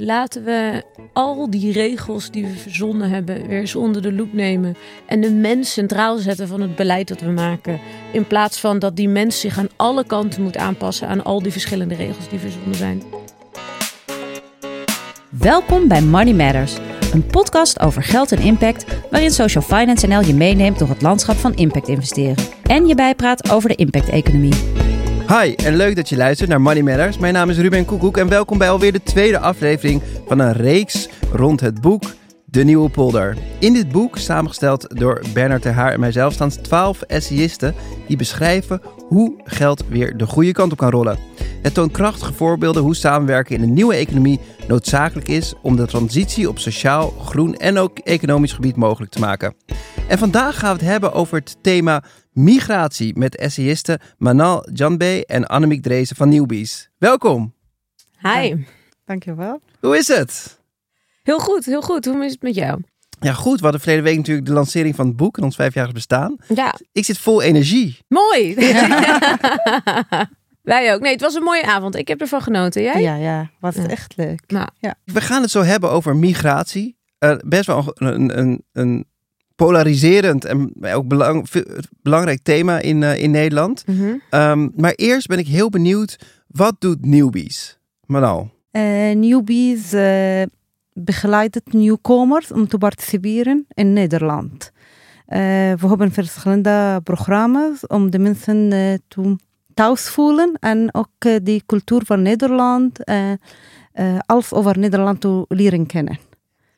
Laten we al die regels die we verzonnen hebben weer eens onder de loep nemen. En de mens centraal zetten van het beleid dat we maken. In plaats van dat die mens zich aan alle kanten moet aanpassen aan al die verschillende regels die verzonnen zijn. Welkom bij Money Matters, een podcast over geld en impact, waarin Social Finance NL je meeneemt door het landschap van impact investeren en je bijpraat over de impact-economie. Hi en leuk dat je luistert naar Money Matters. Mijn naam is Ruben Koekoek en welkom bij alweer de tweede aflevering van een reeks rond het boek De Nieuwe Polder. In dit boek, samengesteld door Bernard Ter en mijzelf, staan 12 essayisten die beschrijven hoe geld weer de goede kant op kan rollen. Het toont krachtige voorbeelden hoe samenwerken in een nieuwe economie noodzakelijk is om de transitie op sociaal, groen en ook economisch gebied mogelijk te maken. En vandaag gaan we het hebben over het thema migratie met essayisten Manal Janbe en Annemiek Dreesen van Newbies. Welkom. Hi. Dankjewel. Hoe is het? Heel goed, heel goed. Hoe is het met jou? Ja, goed. We hadden verleden week natuurlijk de lancering van het boek en ons vijfjarig bestaan. Ja. Ik zit vol energie. Mooi. Wij ook. Nee, het was een mooie avond. Ik heb ervan genoten. Jij? Ja, ja. Was Ja. echt leuk. Nou, We gaan het zo hebben over migratie. Eh, best wel een, een, een polariserend en ook belang, belangrijk thema in, eh, in Nederland. mhm. Ehm, maar eerst ben ik heel benieuwd, wat doet Newbies? Manal. Eh, newbies eh, begeleidt nieuwkomers om te participeren in Nederland. Eh, we hebben verschillende programma's om de mensen eh, te thuis voelen en ook eh, die cultuur van Nederland, eh eh, alles over Nederland te leren kennen.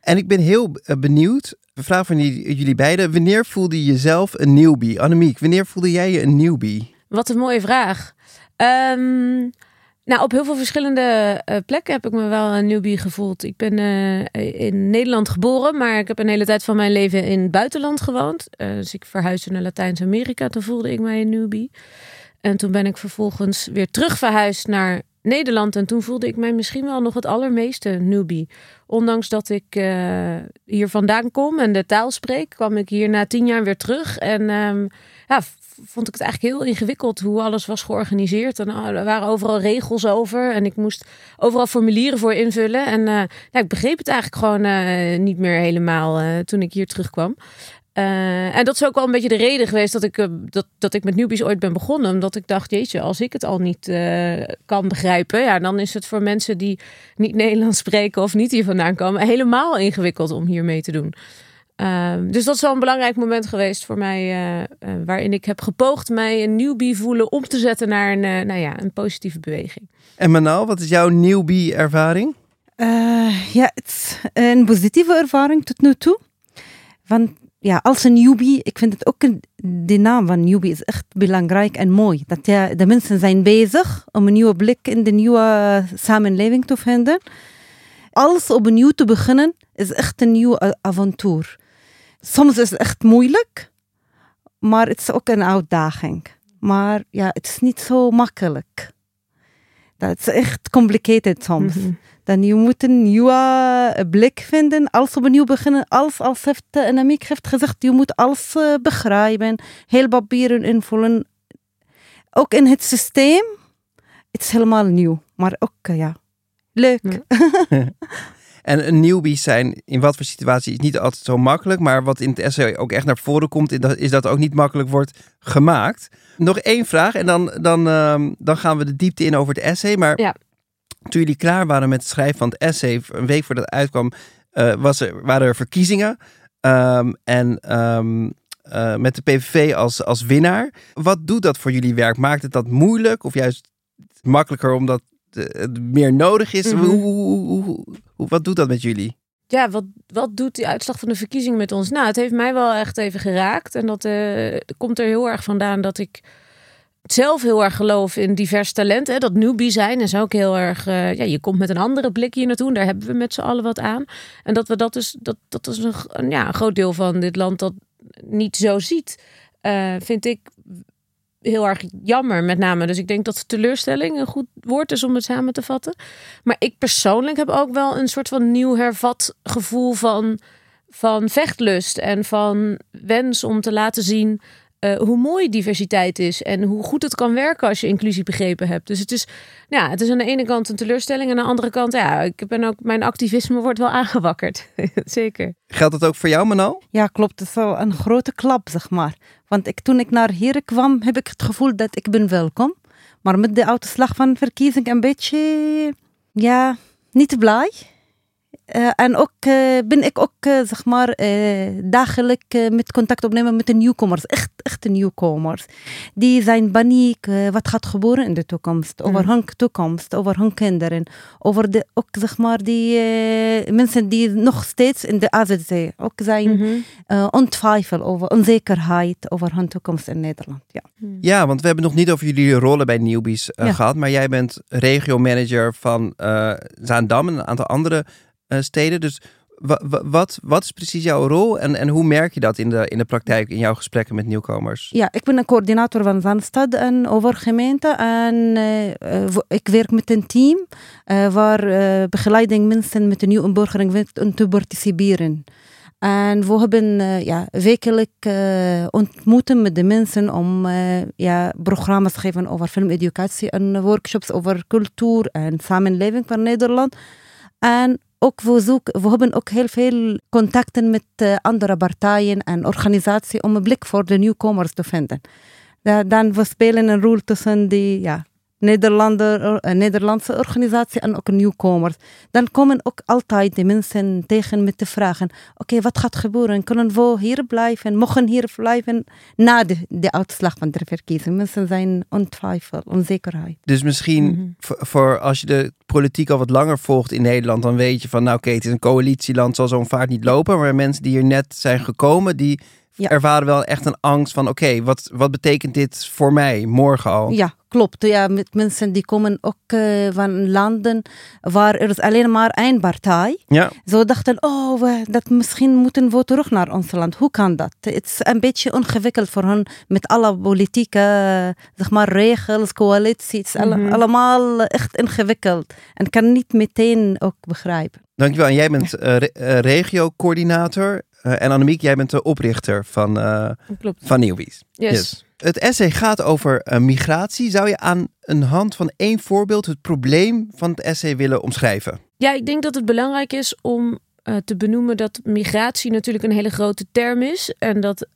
En ik ben heel eh, benieuwd, een vraag van jullie, beiden. Wanneer voelde je jezelf een newbie? Annemiek, wanneer voelde jij je een newbie? Wat een mooie vraag. Ehm, nou, op heel veel verschillende eh, plekken heb ik me wel een newbie gevoeld. Ik ben eh, in Nederland geboren, maar ik heb een hele tijd van mijn leven in het buitenland gewoond. Eh, dus ik verhuisde naar Latijns-Amerika. Toen voelde ik mij een newbie. En toen ben ik vervolgens weer terug verhuisd naar Nederland. En toen voelde ik mij misschien wel nog het allermeeste newbie. Ondanks dat ik eh, hier vandaan kom en de taal spreek, kwam ik hier na tien jaar weer terug. En ehm, ja, vond ik het eigenlijk heel ingewikkeld hoe alles was georganiseerd. En ah, er waren overal regels over. En ik moest overal formulieren voor invullen. En eh, ik begreep het eigenlijk gewoon eh, niet meer helemaal toen ik hier terugkwam. Eh, en dat is ook wel een beetje de reden geweest dat ik, eh, dat, dat ik met newbies ooit ben begonnen. Omdat ik dacht, jeetje, als ik het al niet eh, kan begrijpen, ja, dan is het voor mensen die niet Nederlands spreken of niet hier vandaan komen, helemaal ingewikkeld om hier mee te doen. Ehm, dus dat is wel een belangrijk moment geweest voor mij, waarin ik heb gepoogd mij een newbie voelen om te zetten naar een, eh, nou ja, een positieve beweging. En Manal, wat is jouw newbie ervaring? Eh, ja, het is een positieve ervaring tot nu toe. Want ja, als een newbie, ik vind het ook een, de naam van newbie is echt belangrijk en mooi. Dat ja, de mensen zijn bezig om een nieuwe blik in de nieuwe samenleving te vinden. Alles opnieuw te beginnen is echt een nieuw a- avontuur. Soms is het echt moeilijk, maar het is ook een uitdaging. Maar ja, het is niet zo makkelijk. Dat is echt complicated soms. Mhm. Dan je moet een nieuwe eh, blik vinden, alles opnieuw beginnen. Alles als heeft uh, Annemiek heeft gezegd, je moet alles eh, begrijpen, heel papieren invullen. Ook in het systeem, het is helemaal nieuw. Maar ook, eh, ja, leuk. Ja. En een newbie zijn in wat voor situatie is niet altijd zo makkelijk. Maar wat in het essay ook echt naar voren komt, is dat- is dat ook niet makkelijk wordt gemaakt. Nog één vraag en dan, dan, ehm, dan gaan we de diepte in over het essay. Maar Ja. Toen jullie klaar waren met het schrijven van het essay, een week voordat het uitkwam, eh, was er, waren er verkiezingen. Ehm, en ehm, eh, met de PVV als, als winnaar. Wat doet dat voor jullie werk? Maakt het dat moeilijk of juist makkelijker omdat eh, het meer nodig is? Mhm. hoe, hoe, hoe, wat doet dat met jullie? Ja, wat, wat doet die uitslag van de verkiezingen met ons? Nou, het heeft mij wel echt even geraakt. En dat komt er heel erg vandaan dat ik zelf heel erg geloof in divers talent. Hè? Dat newbie zijn is ook heel erg... eh, ja, je komt met een andere blik hier naartoe. Daar hebben we met z'n allen wat aan. En dat we dat dus... Dat, dat is een, ja, een groot deel van dit land dat niet zo ziet. eh, vind ik heel erg jammer met name. Dus ik denk dat teleurstelling een goed woord is om het samen te vatten. Maar ik persoonlijk heb ook wel een soort van nieuw hervat gevoel van, van vechtlust en van wens om te laten zien eh, hoe mooi diversiteit is en hoe goed het kan werken als je inclusie begrepen hebt. Dus het is, ja, het is aan de ene kant een teleurstelling en aan de andere kant, ja, ik ben ook, mijn activisme wordt wel aangewakkerd. Zeker. Geldt dat ook voor jou, Manal? Ja, klopt. Het is wel een grote klap, zeg maar. Want ik, toen ik naar hier kwam, heb ik het gevoel dat ik ben welkom. Maar met de uitslag van verkiezing een beetje, ja, niet blij. Uh, en ook uh, ben ik ook, uh, zeg maar, dagelijks met contact opnemen met de nieuwkomers. Echt, echte nieuwkomers. Die zijn paniek. wat gaat gebeuren in de toekomst? Over hun toekomst, over hun kinderen. Over de, ook, zeg maar, die mensen die nog steeds in de AZC ook zijn mm -hmm. ontwijfel over onzekerheid over hun toekomst in Nederland. Ja. ja, want we hebben nog niet over jullie rollen bij Newbies ja. gehad. Maar jij bent regio-manager van Zaandam en een aantal andere steden. Dus wat, wat is precies jouw rol en, en hoe merk je dat in de, in de praktijk in jouw gesprekken met nieuwkomers? Ja, ik ben een coördinator van Zandstad en overgemeente. En uh, ik werk met een team waar begeleiding mensen met een nieuwe inburgering te participeren. En we hebben ja, wekelijk ontmoeten met de mensen om ja, programma's te geven over filmeducatie en workshops over cultuur en samenleving van Nederland. En ook we, zoeken, we hebben ook heel veel contacten met uh, andere partijen en organisaties om een blik voor de nieuwkomers te vinden. Da dan we spelen een rol tussen die ja, Nederlander, een Nederlandse organisatie en ook nieuwkomers. Dan komen ook altijd de mensen tegen met de vragen: oké, wat gaat gebeuren? Kunnen we hier blijven? Mogen hier blijven na de, de uitslag van de verkiezingen? Mensen zijn ontwijfeld, onzekerheid. Dus misschien mm -hmm. voor als je de politiek al wat langer volgt in Nederland, dan weet je van: nou, oké, het is een coalitieland, zal zo'n vaart niet lopen. Maar mensen die hier net zijn gekomen, die ja. ervaren wel echt een angst van: oké, wat, wat betekent dit voor mij morgen al? Ja, klopt. Ja, met mensen die komen ook uh, van landen waar er is alleen maar één partij. Ja. Zo dachten, oh, we, dat misschien moeten we terug naar ons land. Hoe kan dat? Het is een beetje ingewikkeld voor hen met alle politieke zeg maar, regels, coalities. Mm -hmm. allemaal echt ingewikkeld. En kan niet meteen ook begrijpen. Dankjewel. En jij bent uh, regio-coördinator. Uh, en Annemiek, jij bent de oprichter van, uh, van Nieuwbies. Yes. yes. Het essay gaat over uh, migratie. Zou je aan een hand van één voorbeeld het probleem van het essay willen omschrijven? Ja, ik denk dat het belangrijk is om te benoemen dat migratie natuurlijk een hele grote term is. En dat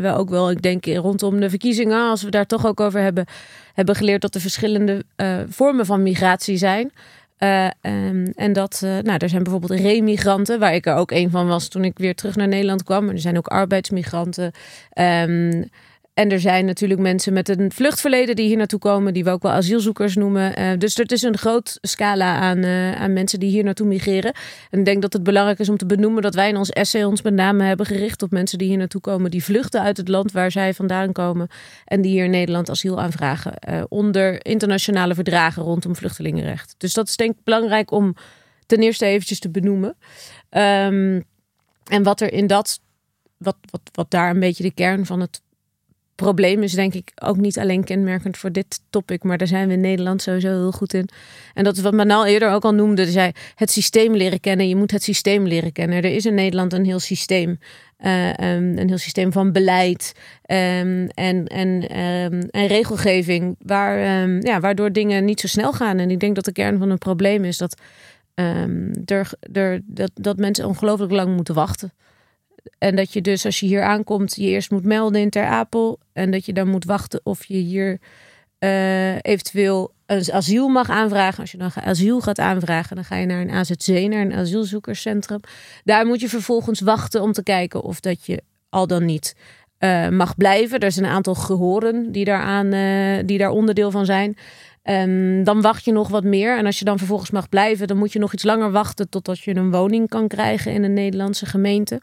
we ook wel, ik denk rondom de verkiezingen, als we daar toch ook over hebben, hebben geleerd dat er verschillende vormen van migratie zijn. Uh, um, en dat, uh, nou, er zijn bijvoorbeeld remigranten, waar ik er ook een van was toen ik weer terug naar Nederland kwam. Maar er zijn ook arbeidsmigranten. Um, en er zijn natuurlijk mensen met een vluchtverleden die hier naartoe komen, die we ook wel asielzoekers noemen. Uh, dus er is een groot scala aan, uh, aan mensen die hier naartoe migreren. En ik denk dat het belangrijk is om te benoemen dat wij in ons essay ons met name hebben gericht op mensen die hier naartoe komen, die vluchten uit het land waar zij vandaan komen en die hier in Nederland asiel aanvragen. Uh, onder internationale verdragen rondom vluchtelingenrecht. Dus dat is denk ik belangrijk om ten eerste eventjes te benoemen. Um, en wat er in dat, wat, wat, wat daar een beetje de kern van het probleem is denk ik ook niet alleen kenmerkend voor dit topic, maar daar zijn we in Nederland sowieso heel goed in. En dat is wat Manal eerder ook al noemde. zei het systeem leren kennen. Je moet het systeem leren kennen. Er is in Nederland een heel systeem. Uh, um, een heel systeem van beleid um, en, en, um, en regelgeving, waar, ja, waardoor dingen niet zo snel gaan. En ik denk dat de kern van het probleem is dat, dat, dat mensen ongelooflijk lang moeten wachten. En dat je dus als je hier aankomt, je eerst moet melden in Ter Apel. En dat je dan moet wachten of je hier uh, eventueel asiel mag aanvragen. Als je dan asiel gaat aanvragen, dan ga je naar een AZC, naar een asielzoekerscentrum. Daar moet je vervolgens wachten om te kijken of dat je al dan niet uh, mag blijven. Er zijn een aantal gehoren die, daaraan, uh, die daar onderdeel van zijn. Um, dan wacht je nog wat meer. En als je dan vervolgens mag blijven, dan moet je nog iets langer wachten totdat je een woning kan krijgen in een Nederlandse gemeente.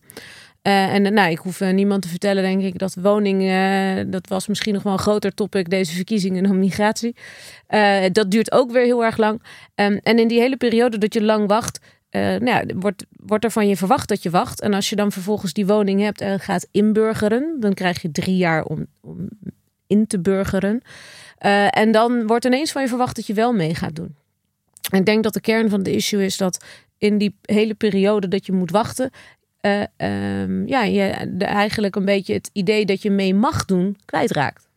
Uh, en nou, ik hoef uh, niemand te vertellen, denk ik, dat woning, uh, dat was misschien nog wel een groter topic deze verkiezingen dan migratie. dat duurt ook weer heel erg lang. Um, en in die hele periode dat je lang wacht, nou ja, wordt, wordt er van je verwacht dat je wacht. En als je dan vervolgens die woning hebt en gaat inburgeren, dan krijg je drie jaar om, om in te burgeren. en dan wordt ineens van je verwacht dat je wel mee gaat doen. En ik denk dat de kern van de issue is dat in die hele periode dat je moet wachten, eh, ehm, ja, je eigenlijk een beetje het idee dat je mee mag doen kwijtraakt.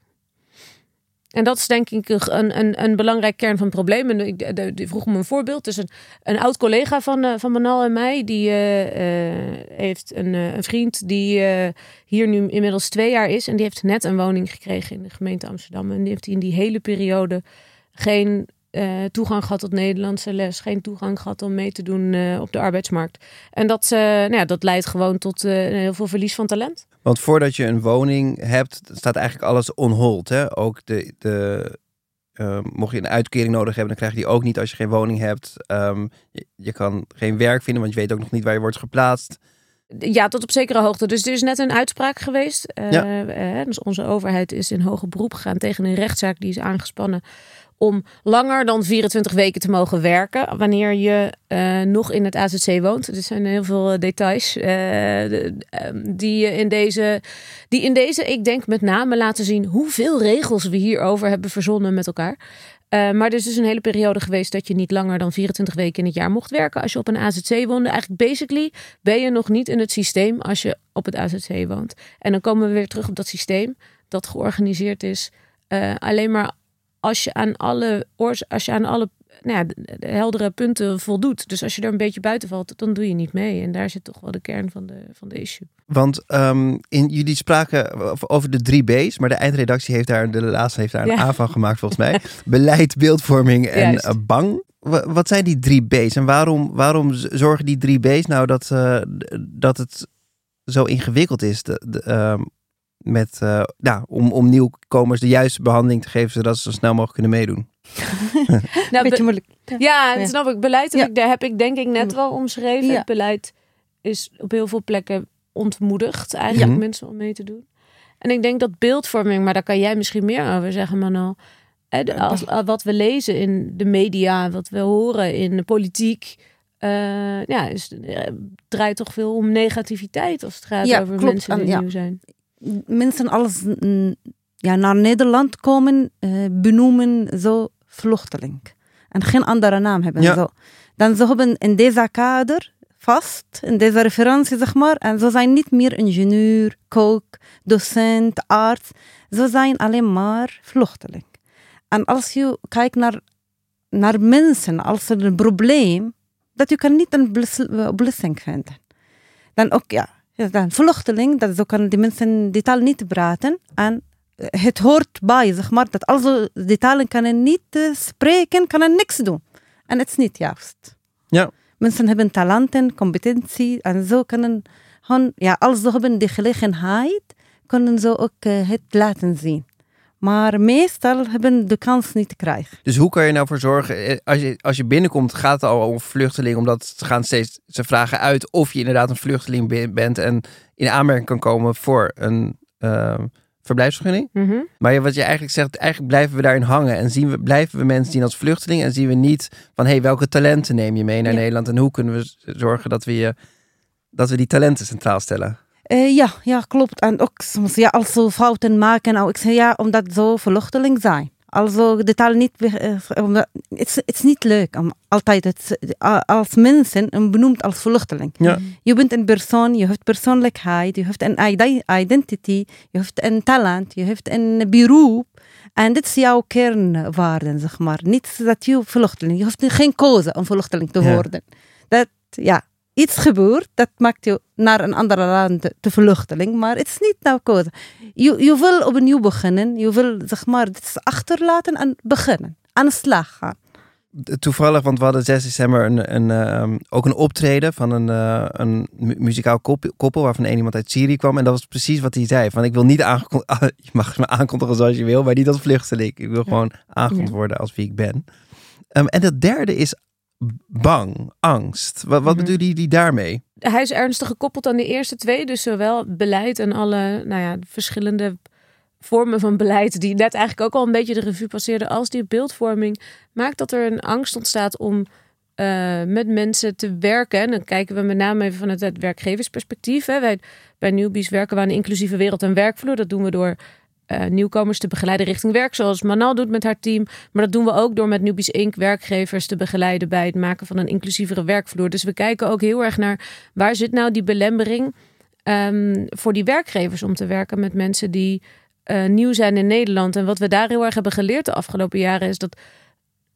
En dat is denk ik een, een, een belangrijk kern van het probleem. Ik vroeg me een voorbeeld. Dus een, een oud collega van, uh, van Manal en mij, die uh, heeft een, een, vriend die hier nu inmiddels twee jaar is. En die heeft net een woning gekregen in de gemeente Amsterdam. En die heeft in die hele periode geen uh, toegang gehad tot Nederlandse les, geen toegang gehad om mee te doen uh, op de arbeidsmarkt. En dat, uh, nou ja, dat leidt gewoon tot heel veel verlies van talent. Want voordat je een woning hebt, staat eigenlijk alles on hold. Hè? Ook de, de, mocht je een uitkering nodig hebben, dan krijg je die ook niet als je geen woning hebt. Um, je, je, kan geen werk vinden, want je weet ook nog niet waar je wordt geplaatst. Ja, tot op zekere hoogte. Dus er is net een uitspraak geweest. Ja. dus onze overheid is in hoger beroep gegaan tegen een rechtszaak die is aangespannen om langer dan 24 weken te mogen werken wanneer je uh, nog in het AZC woont. Er zijn heel veel details uh, de, um, die in deze, die in deze, ik denk met name laten zien hoeveel regels we hierover hebben verzonnen met elkaar. Maar er is dus een hele periode geweest dat je niet langer dan 24 weken in het jaar mocht werken als je op een AZC woonde. Eigenlijk basically ben je nog niet in het systeem als je op het AZC woont. En dan komen we weer terug op dat systeem dat georganiseerd is alleen maar als je aan alle, als je aan alle nou ja, de, heldere punten voldoet. Dus als je er een beetje buiten valt, dan doe je niet mee. En daar zit toch wel de kern van de, van de issue. Want um, in, jullie spraken over de drie B's, maar de eindredactie heeft daar, de laatste heeft daar een ja. A van gemaakt volgens mij. Beleid, beeldvorming en uh, bang. Wat zijn die drie B's en waarom, waarom zorgen die drie B's nou dat, uh, dat het zo ingewikkeld is? De, de, uh, met, uh, nou, om, om nieuwkomers de juiste behandeling te geven, zodat ze zo snel mogelijk kunnen meedoen. nou, Beetje moeilijk. Ja, ja, snap ik. Beleid, ja. daar heb ik denk ik net wel omschreven. Ja. Het beleid is op heel veel plekken ontmoedigd eigenlijk mensen om mee te doen. En ik denk dat beeldvorming, maar daar kan jij misschien meer over zeggen, Manal. Als, wat we lezen in de media, wat we horen in de politiek, uh, ja, is, draait toch veel om negativiteit als het gaat over klopt. mensen die en, nieuw zijn mensen als ja, naar Nederland komen, uh, benoemen zo vluchteling. En geen andere naam hebben. Ja. Zo. Dan ze hebben in deze kader vast, in deze referentie zeg maar, en ze zijn niet meer ingenieur, kok, docent, arts. Ze zijn alleen maar vluchteling. En als je kijkt naar, naar mensen als een probleem, dat je kan niet een oplossing vinden. Dan ook, ja, een vluchteling, dat zo kan die mensen die taal niet praten. En het hoort bij, zeg maar, dat als ze die talen kunnen niet uh, spreken, kunnen niks doen. En het is niet juist. Ja. Mensen hebben talenten, competentie en zo kunnen gewoon, ja, als ze hebben die gelegenheid, kunnen ze ook uh, het laten zien. Maar meestal hebben de kans niet te krijgen. Dus hoe kan je nou voor zorgen, eh, als je, als je binnenkomt, gaat het al om vluchteling, omdat ze gaan steeds, ze vragen uit of je inderdaad een vluchteling bent en in aanmerking kan komen voor een uh, verblijfsvergunning. Mm -hmm. Maar wat je eigenlijk zegt, eigenlijk blijven we daarin hangen en zien we, blijven we mensen zien als vluchteling en zien we niet van, hé, hey, welke talenten neem je mee naar ja. Nederland en hoe kunnen we zorgen dat we, je, dat we die talenten centraal stellen? Uh, ja, ja, klopt. En ook soms, ja, als ze fouten maken, nou, ik zeg ja, omdat ze vluchteling zijn. Also de taal niet, het is, het is niet leuk om altijd het, als mensen benoemd als vluchteling. Ja. Je bent een persoon, je hebt persoonlijkheid, je hebt een identity, je hebt een talent, je hebt een beroep. En dit is jouw kernwaarden, zeg maar. Niet dat je vluchteling, je hebt geen keuze om vluchteling te worden. Ja. Dat, ja, iets gebeurt, dat maakt je naar een andere land te vluchteling, maar het is niet nou. Je, je wil opnieuw beginnen, je wil zeg maar dit achterlaten en beginnen, aan de slag gaan. Toevallig, want we hadden 6 december een, een, uh, ook een optreden van een, uh, een muzikaal koppel waarvan één iemand uit Syrië kwam. En dat was precies wat hij zei. Van ik wil niet aangekondigd, je mag me aankondigen zoals je wil, maar niet als vluchteling. Ik wil gewoon aangekondigd worden als wie ik ben. Um, en dat derde is bang, angst. Wat, wat mm -hmm. bedoelen jullie daarmee? Hij is ernstig gekoppeld aan de eerste twee. Dus zowel beleid en alle nou ja, verschillende vormen van beleid... die net eigenlijk ook al een beetje de revue passeerden... als die beeldvorming maakt dat er een angst ontstaat om... Uh, met mensen te werken. En dan kijken we met name even vanuit het werkgeversperspectief. Hè. Wij, bij Newbies werken we aan een inclusieve wereld en werkvloer. Dat doen we door eh, nieuwkomers te begeleiden richting werk, zoals Manal doet met haar team. Maar dat doen we ook door met Newbies Inc. werkgevers te begeleiden bij het maken van een inclusievere werkvloer. Dus we kijken ook heel erg naar waar zit nou die belemmering um, voor die werkgevers om te werken met mensen die uh, nieuw zijn in Nederland. En wat we daar heel erg hebben geleerd de afgelopen jaren is dat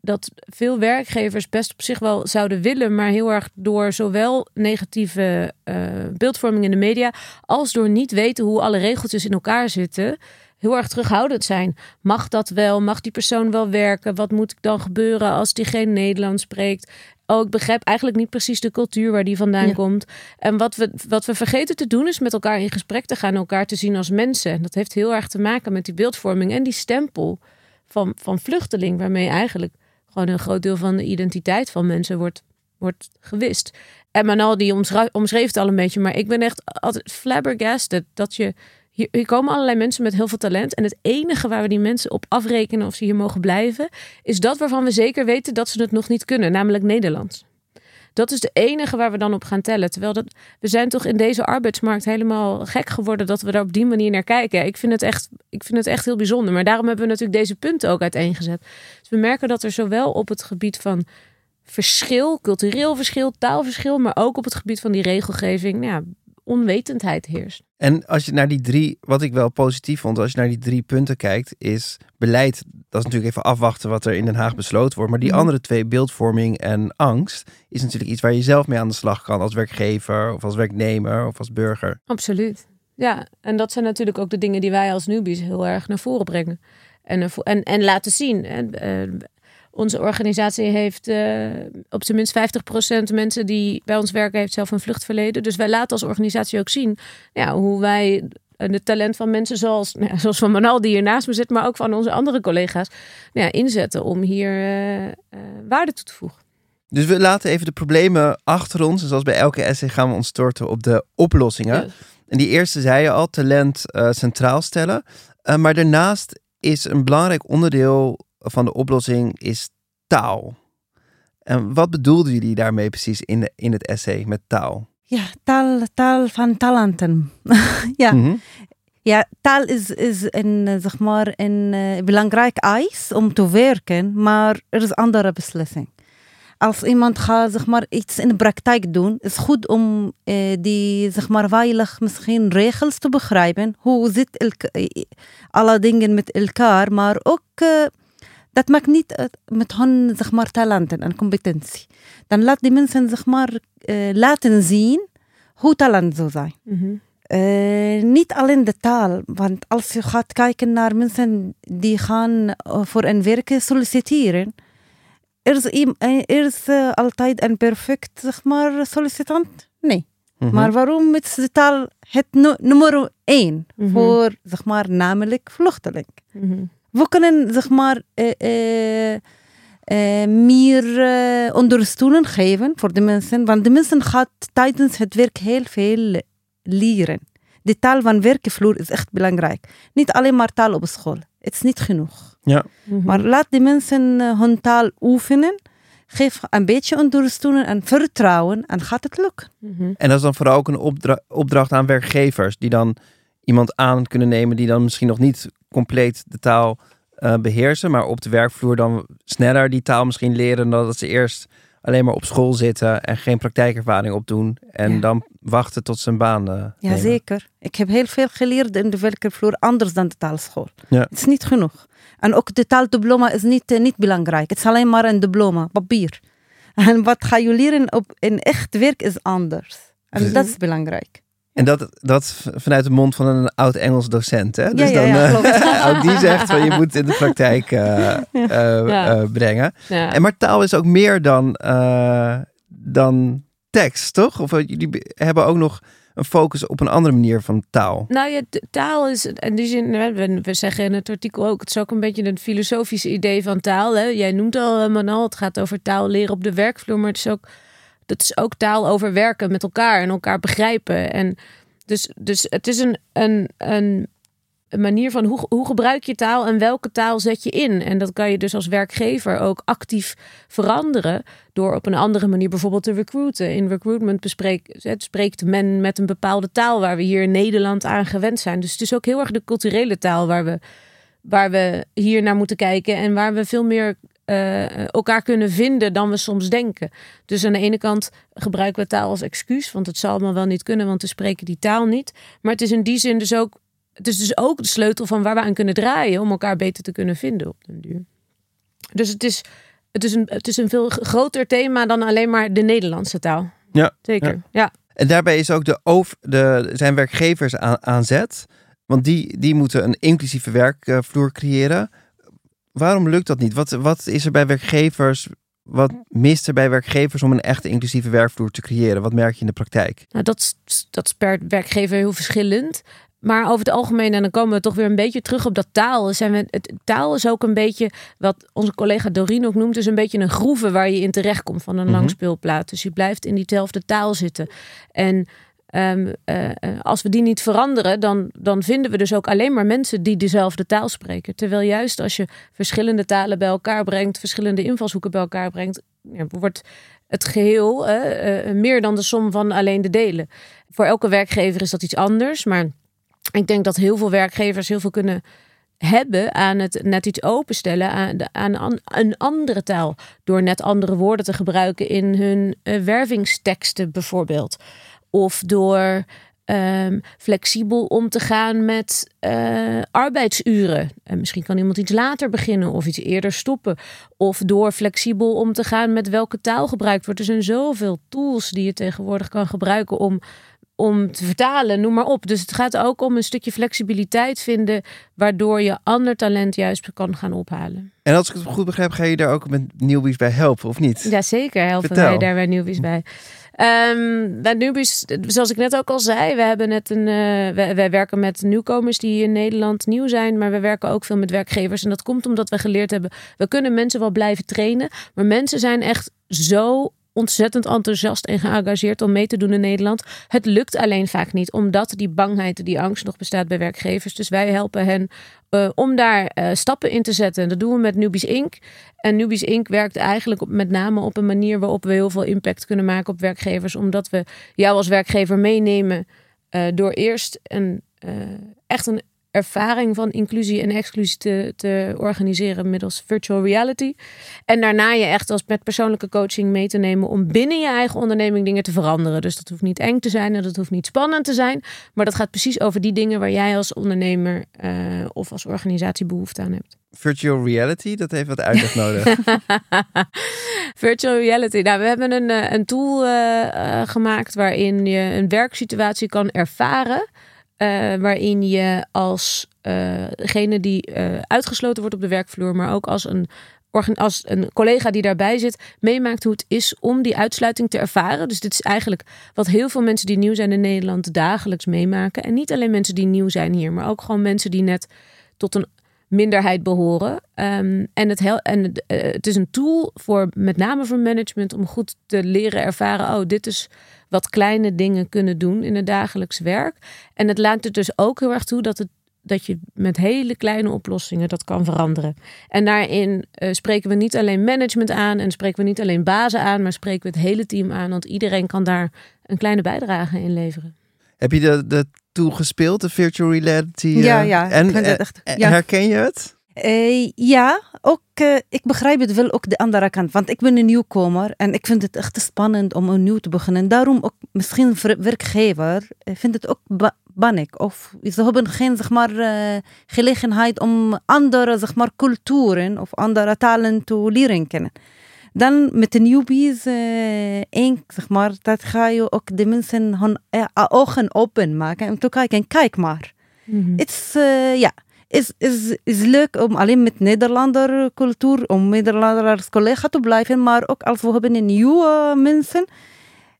dat veel werkgevers best op zich wel zouden willen, maar heel erg door zowel negatieve uh, beeldvorming in de media als door niet weten hoe alle regeltjes in elkaar zitten, heel erg terughoudend zijn. Mag dat wel? Mag die persoon wel werken? Wat moet dan gebeuren als die geen Nederlands spreekt? Oh, ik begrijp eigenlijk niet precies de cultuur waar die vandaan komt. En wat we, wat we vergeten te doen is met elkaar in gesprek te gaan, elkaar te zien als mensen. En dat heeft heel erg te maken met die beeldvorming en die stempel van, van vluchteling, waarmee eigenlijk gewoon een groot deel van de identiteit van mensen wordt, wordt gewist. En Manal die omschreef het al een beetje, maar ik ben echt altijd flabbergasted dat je hier, komen allerlei mensen met heel veel talent. En het enige waar we die mensen op afrekenen of ze hier mogen blijven, is dat waarvan we zeker weten dat ze het nog niet kunnen, namelijk Nederlands. Dat is de enige waar we dan op gaan tellen. Terwijl dat, we zijn toch in deze arbeidsmarkt helemaal gek geworden dat we daar op die manier naar kijken. Ik vind het echt, ik vind het echt heel bijzonder. Maar daarom hebben we natuurlijk deze punten ook uiteengezet. Dus we merken dat er zowel op het gebied van verschil, cultureel verschil, taalverschil, maar ook op het gebied van die regelgeving, nou ja, onwetendheid heerst. En als je naar die drie, wat ik wel positief vond, als je naar die drie punten kijkt, is beleid. Dat is natuurlijk even afwachten wat er in Den Haag besloten wordt. Maar die mhm. andere twee, beeldvorming en angst, is natuurlijk iets waar je zelf mee aan de slag kan als werkgever of als werknemer of als burger. Absoluut. Ja, en dat zijn natuurlijk ook de dingen die wij als newbies heel erg naar voren brengen. En, en, en laten zien. En, uh, onze organisatie heeft uh, op zijn minst 50% mensen die bij ons werken, heeft zelf een vluchtverleden. Dus wij laten als organisatie ook zien ja, hoe wij het talent van mensen zoals, nou ja, zoals van Manal die hier naast me zit, maar ook van onze andere collega's nou ja, inzetten om hier uh, uh, waarde toe te voegen. Dus we laten even de problemen achter ons. En zoals bij elke essay gaan we ons storten op de oplossingen. En die eerste zei je al, talent centraal stellen. maar daarnaast is een belangrijk onderdeel van de oplossing is taal. En wat bedoelden jullie daarmee precies in, de, in het essay met taal? Ja, taal, taal van talenten. ja. Mm Ja, taal is, is een, zeg maar, een uh, belangrijk eis om te werken, maar er is andere beslissing. Als iemand gaat zeg maar, iets in de praktijk doen, is goed om uh, die zeg maar, veilig misschien regels te begrijpen. Hoe zit alle dingen met elkaar, maar ook uh, dat maakt niet met hun zeg maar, talenten en competentie. Dan laat die mensen zeg maar, uh, laten zien hoe talent zou zijn. Mm -hmm. uh, niet alleen de taal, want als je gaat kijken naar mensen die gaan uh, voor een werk solliciteren, er is, er is altijd een perfect zeg maar, sollicitant? Nee. Mm -hmm. Maar waarom is de taal het nummer één mm -hmm. voor zeg maar, namelijk vluchteling? Mhm we kunnen zeg maar uh, uh, meer ondersteuning geven voor de mensen. Want de mensen gaan tijdens het werk heel veel leren. De taal van werkvloer is echt belangrijk. Niet alleen maar taal op school. Het is niet genoeg. Ja. Mm -hmm. Maar laat de mensen hun taal oefenen. Geef een beetje ondersteuning en vertrouwen en gaat het lukken. Mm -hmm. En dat is dan vooral ook een opdra opdracht aan werkgevers die dan iemand aan kunnen nemen die dan misschien nog niet compleet de taal uh, beheersen, maar op de werkvloer dan sneller die taal misschien leren dan dat ze eerst alleen maar op school zitten en geen praktijkervaring opdoen en dan wachten tot ze een baan uh, Ja, zeker. Ik heb heel veel geleerd in de werkvloer anders dan de taalschool. Ja. Het is niet genoeg. En ook de taaldiploma is niet, uh, niet belangrijk. Het is alleen maar een diploma, papier. En wat ga je leren op in echt werk is anders. En dat is belangrijk. En dat, dat vanuit de mond van een oud Engels docent. Hè? Dus dan, uh, ook die zegt van je moet in de praktijk uh, uh, brengen. En maar taal is ook meer dan, dan tekst, toch? Of jullie hebben ook nog een focus op een andere manier van taal. Nou ja, taal is, en die zin, we, we zeggen in het artikel ook, het is ook een beetje een filosofische idee van taal. Hè? Jij noemt al, Manal, het gaat over taal leren op de werkvloer, maar het is ook dat is ook taal over werken met elkaar en elkaar begrijpen. En dus, dus het is een, een, een manier van hoe, hoe gebruik je taal en welke taal zet je in. En dat kan je dus als werkgever ook actief veranderen door op een andere manier bijvoorbeeld te recruiten. In recruitment bespreekt, spreekt men met een bepaalde taal waar we hier in Nederland aan gewend zijn. Dus het is ook heel erg de culturele taal waar we, waar we hier naar moeten kijken en waar we veel meer uh, elkaar kunnen vinden dan we soms denken. Dus aan de ene kant gebruiken we taal als excuus, want het zal allemaal wel niet kunnen, want we spreken die taal niet. Maar het is in die zin dus ook, het is dus ook de sleutel van waar we aan kunnen draaien om elkaar beter te kunnen vinden op den duur. Dus het is, het is, een, het is een veel groter thema dan alleen maar de Nederlandse taal. Ja, zeker. Ja. En daarbij is ook de, over, de zijn werkgevers aan, aan zet. Want die, die moeten een inclusieve werkvloer creëren. Waarom lukt dat niet? Wat, wat is er bij werkgevers? Wat mist er bij werkgevers om een echte inclusieve werkvloer te creëren? Wat merk je in de praktijk? Nou, dat, dat is per werkgever heel verschillend. Maar over het algemeen, en dan komen we toch weer een beetje terug op dat taal. Zijn we, het, taal is ook een beetje, wat onze collega Doreen ook noemt, dus een beetje een groeve waar je in terechtkomt van een mm langspeelplaat. Dus je blijft in diezelfde taal zitten. En Um, uh, als we die niet veranderen, dan, dan vinden we dus ook alleen maar mensen die dezelfde taal spreken. Terwijl juist als je verschillende talen bij elkaar brengt, verschillende invalshoeken bij elkaar brengt, ja, wordt het geheel uh, meer dan de som van alleen de delen. Voor elke werkgever is dat iets anders, maar ik denk dat heel veel werkgevers heel veel kunnen hebben aan het net iets openstellen aan, aan een andere taal. Door net andere woorden te gebruiken in hun wervingsteksten bijvoorbeeld. Of door um, flexibel om te gaan met uh, arbeidsuren. En misschien kan iemand iets later beginnen of iets eerder stoppen. Of door flexibel om te gaan met welke taal gebruikt wordt. Er zijn zoveel tools die je tegenwoordig kan gebruiken om, om te vertalen, noem maar op. Dus het gaat ook om een stukje flexibiliteit vinden, waardoor je ander talent juist kan gaan ophalen. En als ik het goed begrijp, ga je daar ook met nieuwbies bij helpen, of niet? Jazeker, helpen Vertel. wij daar bij nieuwbies bij. Um, bij Nubius, zoals ik net ook al zei, we hebben net een, uh, wij, werken met nieuwkomers die in Nederland nieuw zijn, maar we werken ook veel met werkgevers. En dat komt omdat we geleerd hebben, we kunnen mensen wel blijven trainen, maar mensen zijn echt zo ontzettend enthousiast en geëngageerd om mee te doen in Nederland. Het lukt alleen vaak niet, omdat die bangheid, die angst nog bestaat bij werkgevers. Dus wij helpen hen uh, om daar uh, stappen in te zetten. Dat doen we met Nubies Inc. En Nubies Inc. werkt eigenlijk met name op een manier waarop we heel veel impact kunnen maken op werkgevers. Omdat we jou als werkgever meenemen uh, door eerst een, echt een ervaring van inclusie en exclusie te, te organiseren middels virtual reality. En daarna je echt als met persoonlijke coaching mee te nemen om binnen je eigen onderneming dingen te veranderen. Dus dat hoeft niet eng te zijn en dat hoeft niet spannend te zijn. Maar dat gaat precies over die dingen waar jij als ondernemer uh, of als organisatie behoefte aan hebt. Virtual reality, dat heeft wat uitleg nodig. Virtual reality. Nou, we hebben een, een tool uh, gemaakt waarin je een werksituatie kan ervaren. Uh, waarin je als degene uh die uh, uitgesloten wordt op de werkvloer, maar ook als een, als een collega die daarbij zit, meemaakt hoe het is om die uitsluiting te ervaren. Dus dit is eigenlijk wat heel veel mensen die nieuw zijn in Nederland dagelijks meemaken. En niet alleen mensen die nieuw zijn hier, maar ook gewoon mensen die net tot een minderheid behoren. Um, en het, en het, het is een tool voor met name voor management om goed te leren ervaren. Oh, dit is wat kleine dingen kunnen doen in het dagelijks werk. En het laat er dus ook heel erg toe dat, het, dat je met hele kleine oplossingen dat kan veranderen. En daarin uh, spreken we niet alleen management aan en spreken we niet alleen bazen aan, maar spreken we het hele team aan. Want iedereen kan daar een kleine bijdrage in leveren. Heb je de tool gespeeld, de virtual reality? Ja, ja. En, en echt, ja. herken je het? Uh, ja, ook, uh, ik begrijp het wel ook de andere kant. Want ik ben een nieuwkomer en ik vind het echt spannend om opnieuw te beginnen. Daarom ook misschien werkgever vindt het ook bannig. Of ze hebben geen zeg maar, uh, gelegenheid om andere zeg maar, culturen of andere talen te leren kennen. Dan met de newbies, uh, één, zeg maar, dat ga je ook de mensen hun ogen open maken om te kijken. Kijk maar. Mm -hmm. Is, ja is, is, is leuk om alleen met Nederlander cultuur, om Nederlanders collega te blijven, maar ook als we hebben een nieuwe mensen,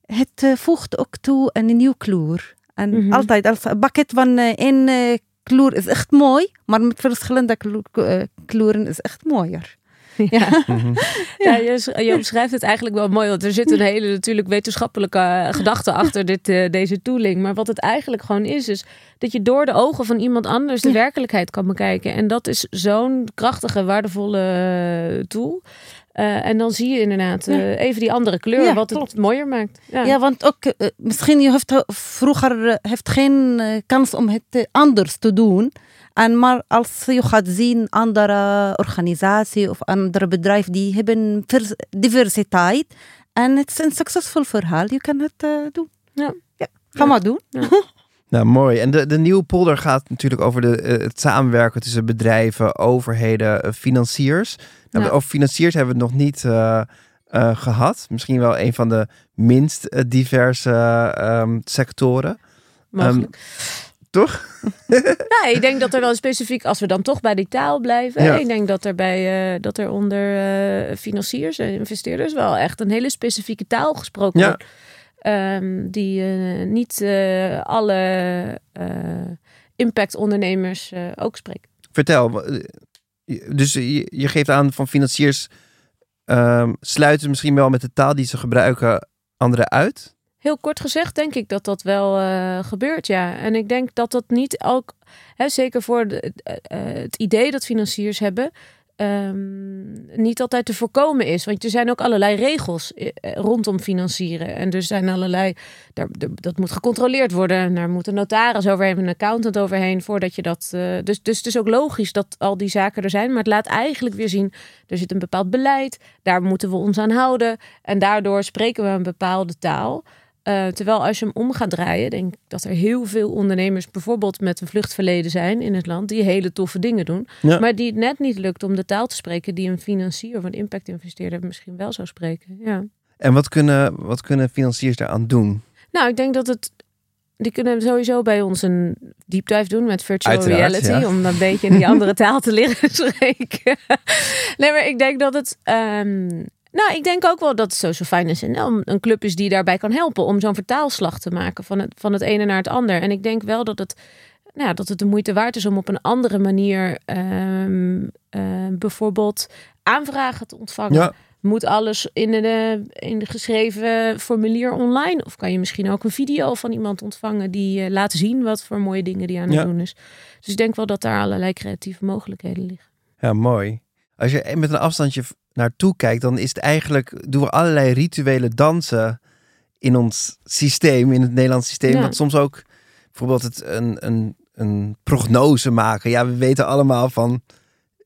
het voegt ook toe een nieuw kleur. En mm -hmm. altijd, als een pakket van één kleur is echt mooi, maar met verschillende kleuren is echt mooier. Ja. Ja, je, je omschrijft het eigenlijk wel mooi. Want er zit een hele natuurlijk wetenschappelijke eh, gedachte achter dit, eh, deze tooling. Maar wat het eigenlijk gewoon is, is dat je door de ogen van iemand anders de Ja. werkelijkheid kan bekijken. En dat is zo'n krachtige, waardevolle eh, tool. Eh, en dan zie je inderdaad eh, Ja. even die andere kleur, Ja, wat het mooier maakt. Ja. Ja, want ook eh, misschien je heeft vroeger heeft geen kans om het anders te doen. En maar als je gaat zien andere organisatie of andere bedrijf die hebben vers- diversiteit en het is een succesvol verhaal, je kan het doen. Ja. ja. Ga maar doen. Nou, mooi. En de, de nieuwe polder gaat natuurlijk over de, eh, het samenwerken tussen bedrijven, overheden, eh, financiers. Nou. Over financiers hebben we het nog niet eh, eh, gehad. Misschien wel een van de minst diverse ehm, sectoren. Mogelijk. Toch? Ja, ik denk dat er wel specifiek, als we dan toch bij die taal blijven. Ja. Ik denk dat er, bij, dat er onder financiers en investeerders wel echt een hele specifieke taal gesproken Ja. wordt. Ehm, die eh, niet eh, alle eh, impactondernemers ook spreken. Vertel. Dus je, je geeft aan van financiers ehm, sluiten misschien wel met de taal die ze gebruiken anderen uit. Heel kort gezegd denk ik dat dat wel gebeurt, ja. En ik denk dat dat niet ook, hè, zeker voor de, het idee dat financiers hebben, ehm, niet altijd te voorkomen is. Want er zijn ook allerlei regels eh, eh, rondom financieren. En er zijn allerlei, daar, dat moet gecontroleerd worden. En daar moet een notaris overheen, een accountant overheen, voordat je dat... eh, dus, dus het is ook logisch dat al die zaken er zijn. Maar het laat eigenlijk weer zien, er zit een bepaald beleid. Daar moeten we ons aan houden. En daardoor spreken we een bepaalde taal. Eh, terwijl als je hem om gaat draaien, denk ik dat er heel veel ondernemers, bijvoorbeeld met een vluchtverleden zijn in het land, die hele toffe dingen doen. Ja. Maar die het net niet lukt om de taal te spreken die een financier of een impact-investeerder misschien wel zou spreken. Ja. En wat kunnen, wat kunnen financiers daaraan doen? Nou, ik denk dat het. Die kunnen sowieso bij ons een deep dive doen met virtual Uiteraard, reality. ja. Om een beetje in die andere taal te leren spreken. nee, maar ik denk dat het. ehm, nou, ik denk ook wel dat Social Finance NL een club is die daarbij kan helpen om zo'n vertaalslag te maken van het, van het ene naar het ander. En ik denk wel dat het, nou, ja, dat het de moeite waard is om op een andere manier ehm, eh, bijvoorbeeld aanvragen te ontvangen. Ja. Moet alles in de, in de geschreven formulier online? Of kan je misschien ook een video van iemand ontvangen die eh, laat zien wat voor mooie dingen die aan het Ja. doen is? Dus ik denk wel dat daar allerlei creatieve mogelijkheden liggen. Ja, mooi. Als je met een afstandje naartoe kijkt, dan is het eigenlijk, doen we allerlei rituele dansen in ons systeem, in het Nederlands systeem. Ja. Wat soms ook bijvoorbeeld het een, een, een prognose maken. Ja, we weten allemaal van,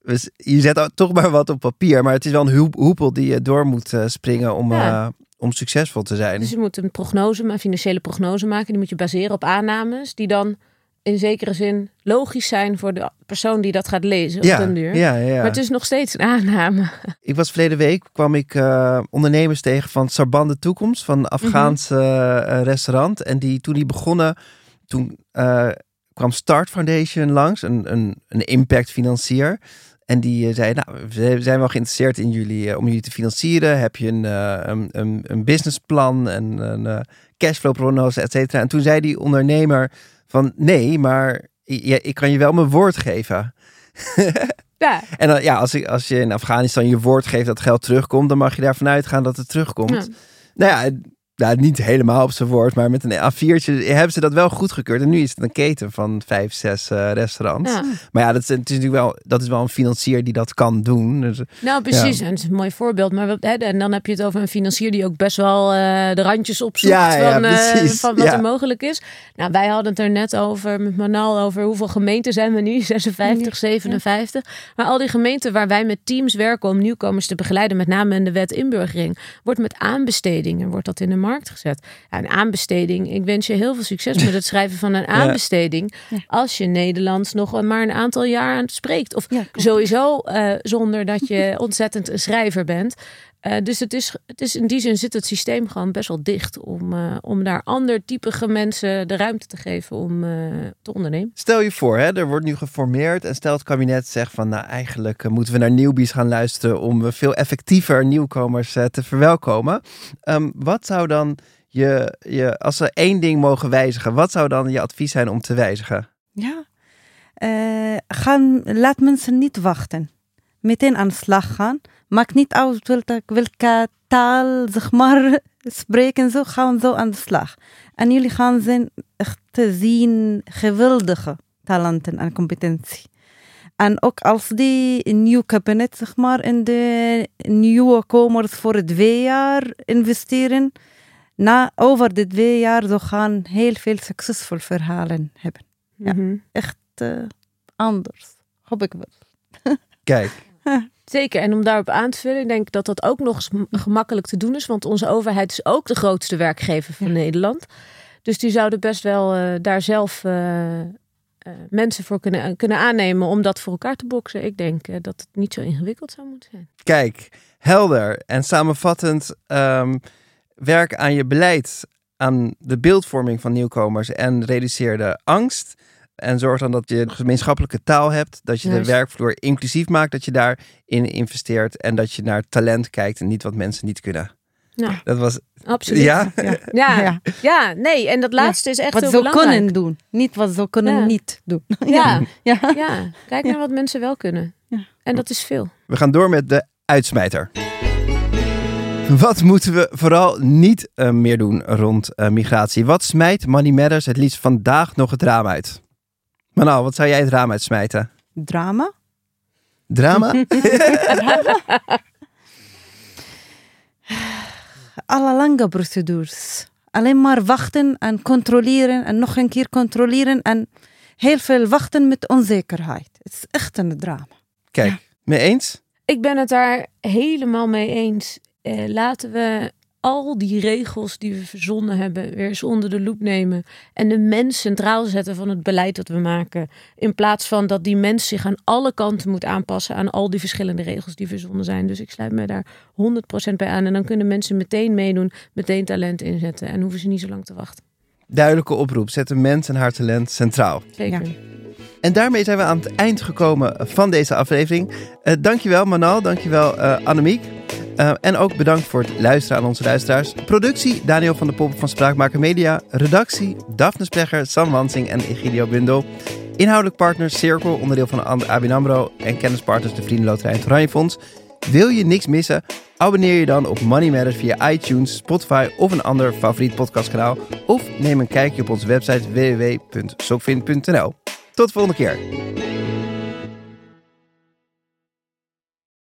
we je zet toch maar wat op papier, maar het is wel een hoep- hoepel die je door moet eh, springen om, Ja. eh, om succesvol te zijn. Dus je moet een prognose, een financiële prognose maken. Die moet je baseren op aannames die dan in zekere zin logisch zijn voor de persoon die dat gaat lezen op ja, den duur. ja, ja. Maar het is nog steeds een aanname. Ik was verleden week, kwam ik eh, ondernemers tegen van Sarban de Toekomst, van een Afghaans eh, restaurant. En die, toen die begonnen, toen eh, kwam Start Foundation langs, een, een, een impact financier. En die zei, nou, we zijn wel geïnteresseerd in jullie, om jullie te financieren. Heb je een, een, een, een businessplan en een cashflow prognose, et cetera. En toen zei die ondernemer van, nee, maar ja, ik kan je wel mijn woord geven. Ja, En dan, ja, als, ik, als je in Afghanistan je woord geeft dat geld terugkomt, dan mag je daarvan uitgaan dat het terugkomt. Ja. Nou ja, nou, niet helemaal op zijn woord, maar met een A4'tje hebben ze dat wel goedgekeurd. En nu is het een keten van vijf, zes eh, restaurants. ja. Maar ja, dat is, het is natuurlijk wel, dat is wel een financier die dat kan doen. Dus, Nou, precies. En het is een mooi voorbeeld. Maar hè, en dan heb je het over een financier die ook best wel eh, de randjes opzoekt Ja, ja, van, eh, precies. van wat Ja. er mogelijk is. Nou, wij hadden het er net over met Manal over hoeveel gemeenten zijn we nu? 56, 57. Maar al die gemeenten waar wij met teams werken om nieuwkomers te begeleiden, met name in de wet inburgering, wordt met aanbestedingen wordt dat in de markt gezet. Ja, een aanbesteding. Ik wens je heel veel succes met het schrijven van een aanbesteding. Als je Nederlands nog maar een aantal jaar aan het spreekt. Of sowieso eh, zonder dat je ontzettend een schrijver bent. Eh, dus het is, het is in die zin zit het systeem gewoon best wel dicht om, eh, om daar ander typige mensen de ruimte te geven om eh, te ondernemen. Stel je voor, hè, er wordt nu geformeerd en stel het kabinet zegt van nou eigenlijk moeten we naar nieuwbies gaan luisteren om veel effectiever nieuwkomers te verwelkomen. Ehm, wat zou dan je, je, als ze één ding mogen wijzigen, wat zou dan je advies zijn om te wijzigen? Ja. Eh, gaan, laat mensen niet wachten. Meteen aan de slag gaan. Maakt niet uit welke, welke taal, zeg maar, spreken zo, gaan zo aan de slag. En jullie gaan zijn echt te zien geweldige talenten en competentie. En ook als die nieuw kabinet, zeg maar, in de nieuwe komers voor het twee jaar investeren, na, over de twee jaar zo gaan heel veel succesvol verhalen hebben. Ja. Echt anders, hoop ik wel. Kijk, Zeker, en om daarop aan te vullen, ik denk dat dat ook nog gemakkelijk te doen is. Want onze overheid is ook de grootste werkgever van Nederland. Dus die zouden best wel eh, daar zelf eh, eh, mensen voor kunnen, kunnen aannemen om dat voor elkaar te boksen. Ik denk dat het niet zo ingewikkeld zou moeten zijn. kijk, helder en samenvattend ehm, werk aan je beleid, aan de beeldvorming van nieuwkomers en reduceer de angst. En zorg dan dat je een gemeenschappelijke taal hebt, dat je de werkvloer inclusief maakt, dat je daarin investeert en dat je naar talent kijkt en niet wat mensen niet kunnen. Ja, Dat was, absoluut. ja? Ja, ja. Ja. nee, en dat laatste is echt Wat heel ze belangrijk. kunnen doen, niet wat ze kunnen Ja. niet doen. Ja, ja. ja, kijk naar wat mensen wel kunnen. Ja. En dat is veel. We gaan door met de uitsmijter. Wat moeten we vooral niet eh, meer doen rond eh, migratie? Wat smijt Money Matters het liefst vandaag nog het raam uit? Manal, wat zou jij het raam uitsmijten? Drama. Drama? Alle lange procedures. Alleen maar wachten en controleren en nog een keer controleren en heel veel wachten met onzekerheid. Het is echt een drama. Kijk, mee eens? Ik ben het daar helemaal mee eens. Eh, laten we al die regels die we verzonnen hebben weer eens onder de loep nemen. En de mens centraal zetten van het beleid dat we maken. In plaats van dat die mens zich aan alle kanten moet aanpassen aan al die verschillende regels die verzonnen zijn. Dus ik sluit me daar 100% bij aan. En dan kunnen mensen meteen meedoen, meteen talent inzetten. En hoeven ze niet zo lang te wachten. Duidelijke oproep. Zet de mens en haar talent centraal. Zeker. En daarmee zijn we aan het eind gekomen van deze aflevering. Eh dankjewel Manal, dankjewel eh Annemiek. Eh, en ook bedankt voor het luisteren aan onze luisteraars. Productie Daniel van der Pop van Spraakmaker Media. Redactie Daphne Splegger, Sam Wansing en Egidio Bundel. Inhoudelijk partner Cirkel, onderdeel van An- ABN AMRO. En kennispartners de Vriendenloterij en Oranje Fonds. Wil je niks missen? Abonneer je dan op Money Matters via iTunes, Spotify of een ander favoriet podcastkanaal. Of neem een kijkje op onze website www.sokvin.nl. Tot de volgende keer.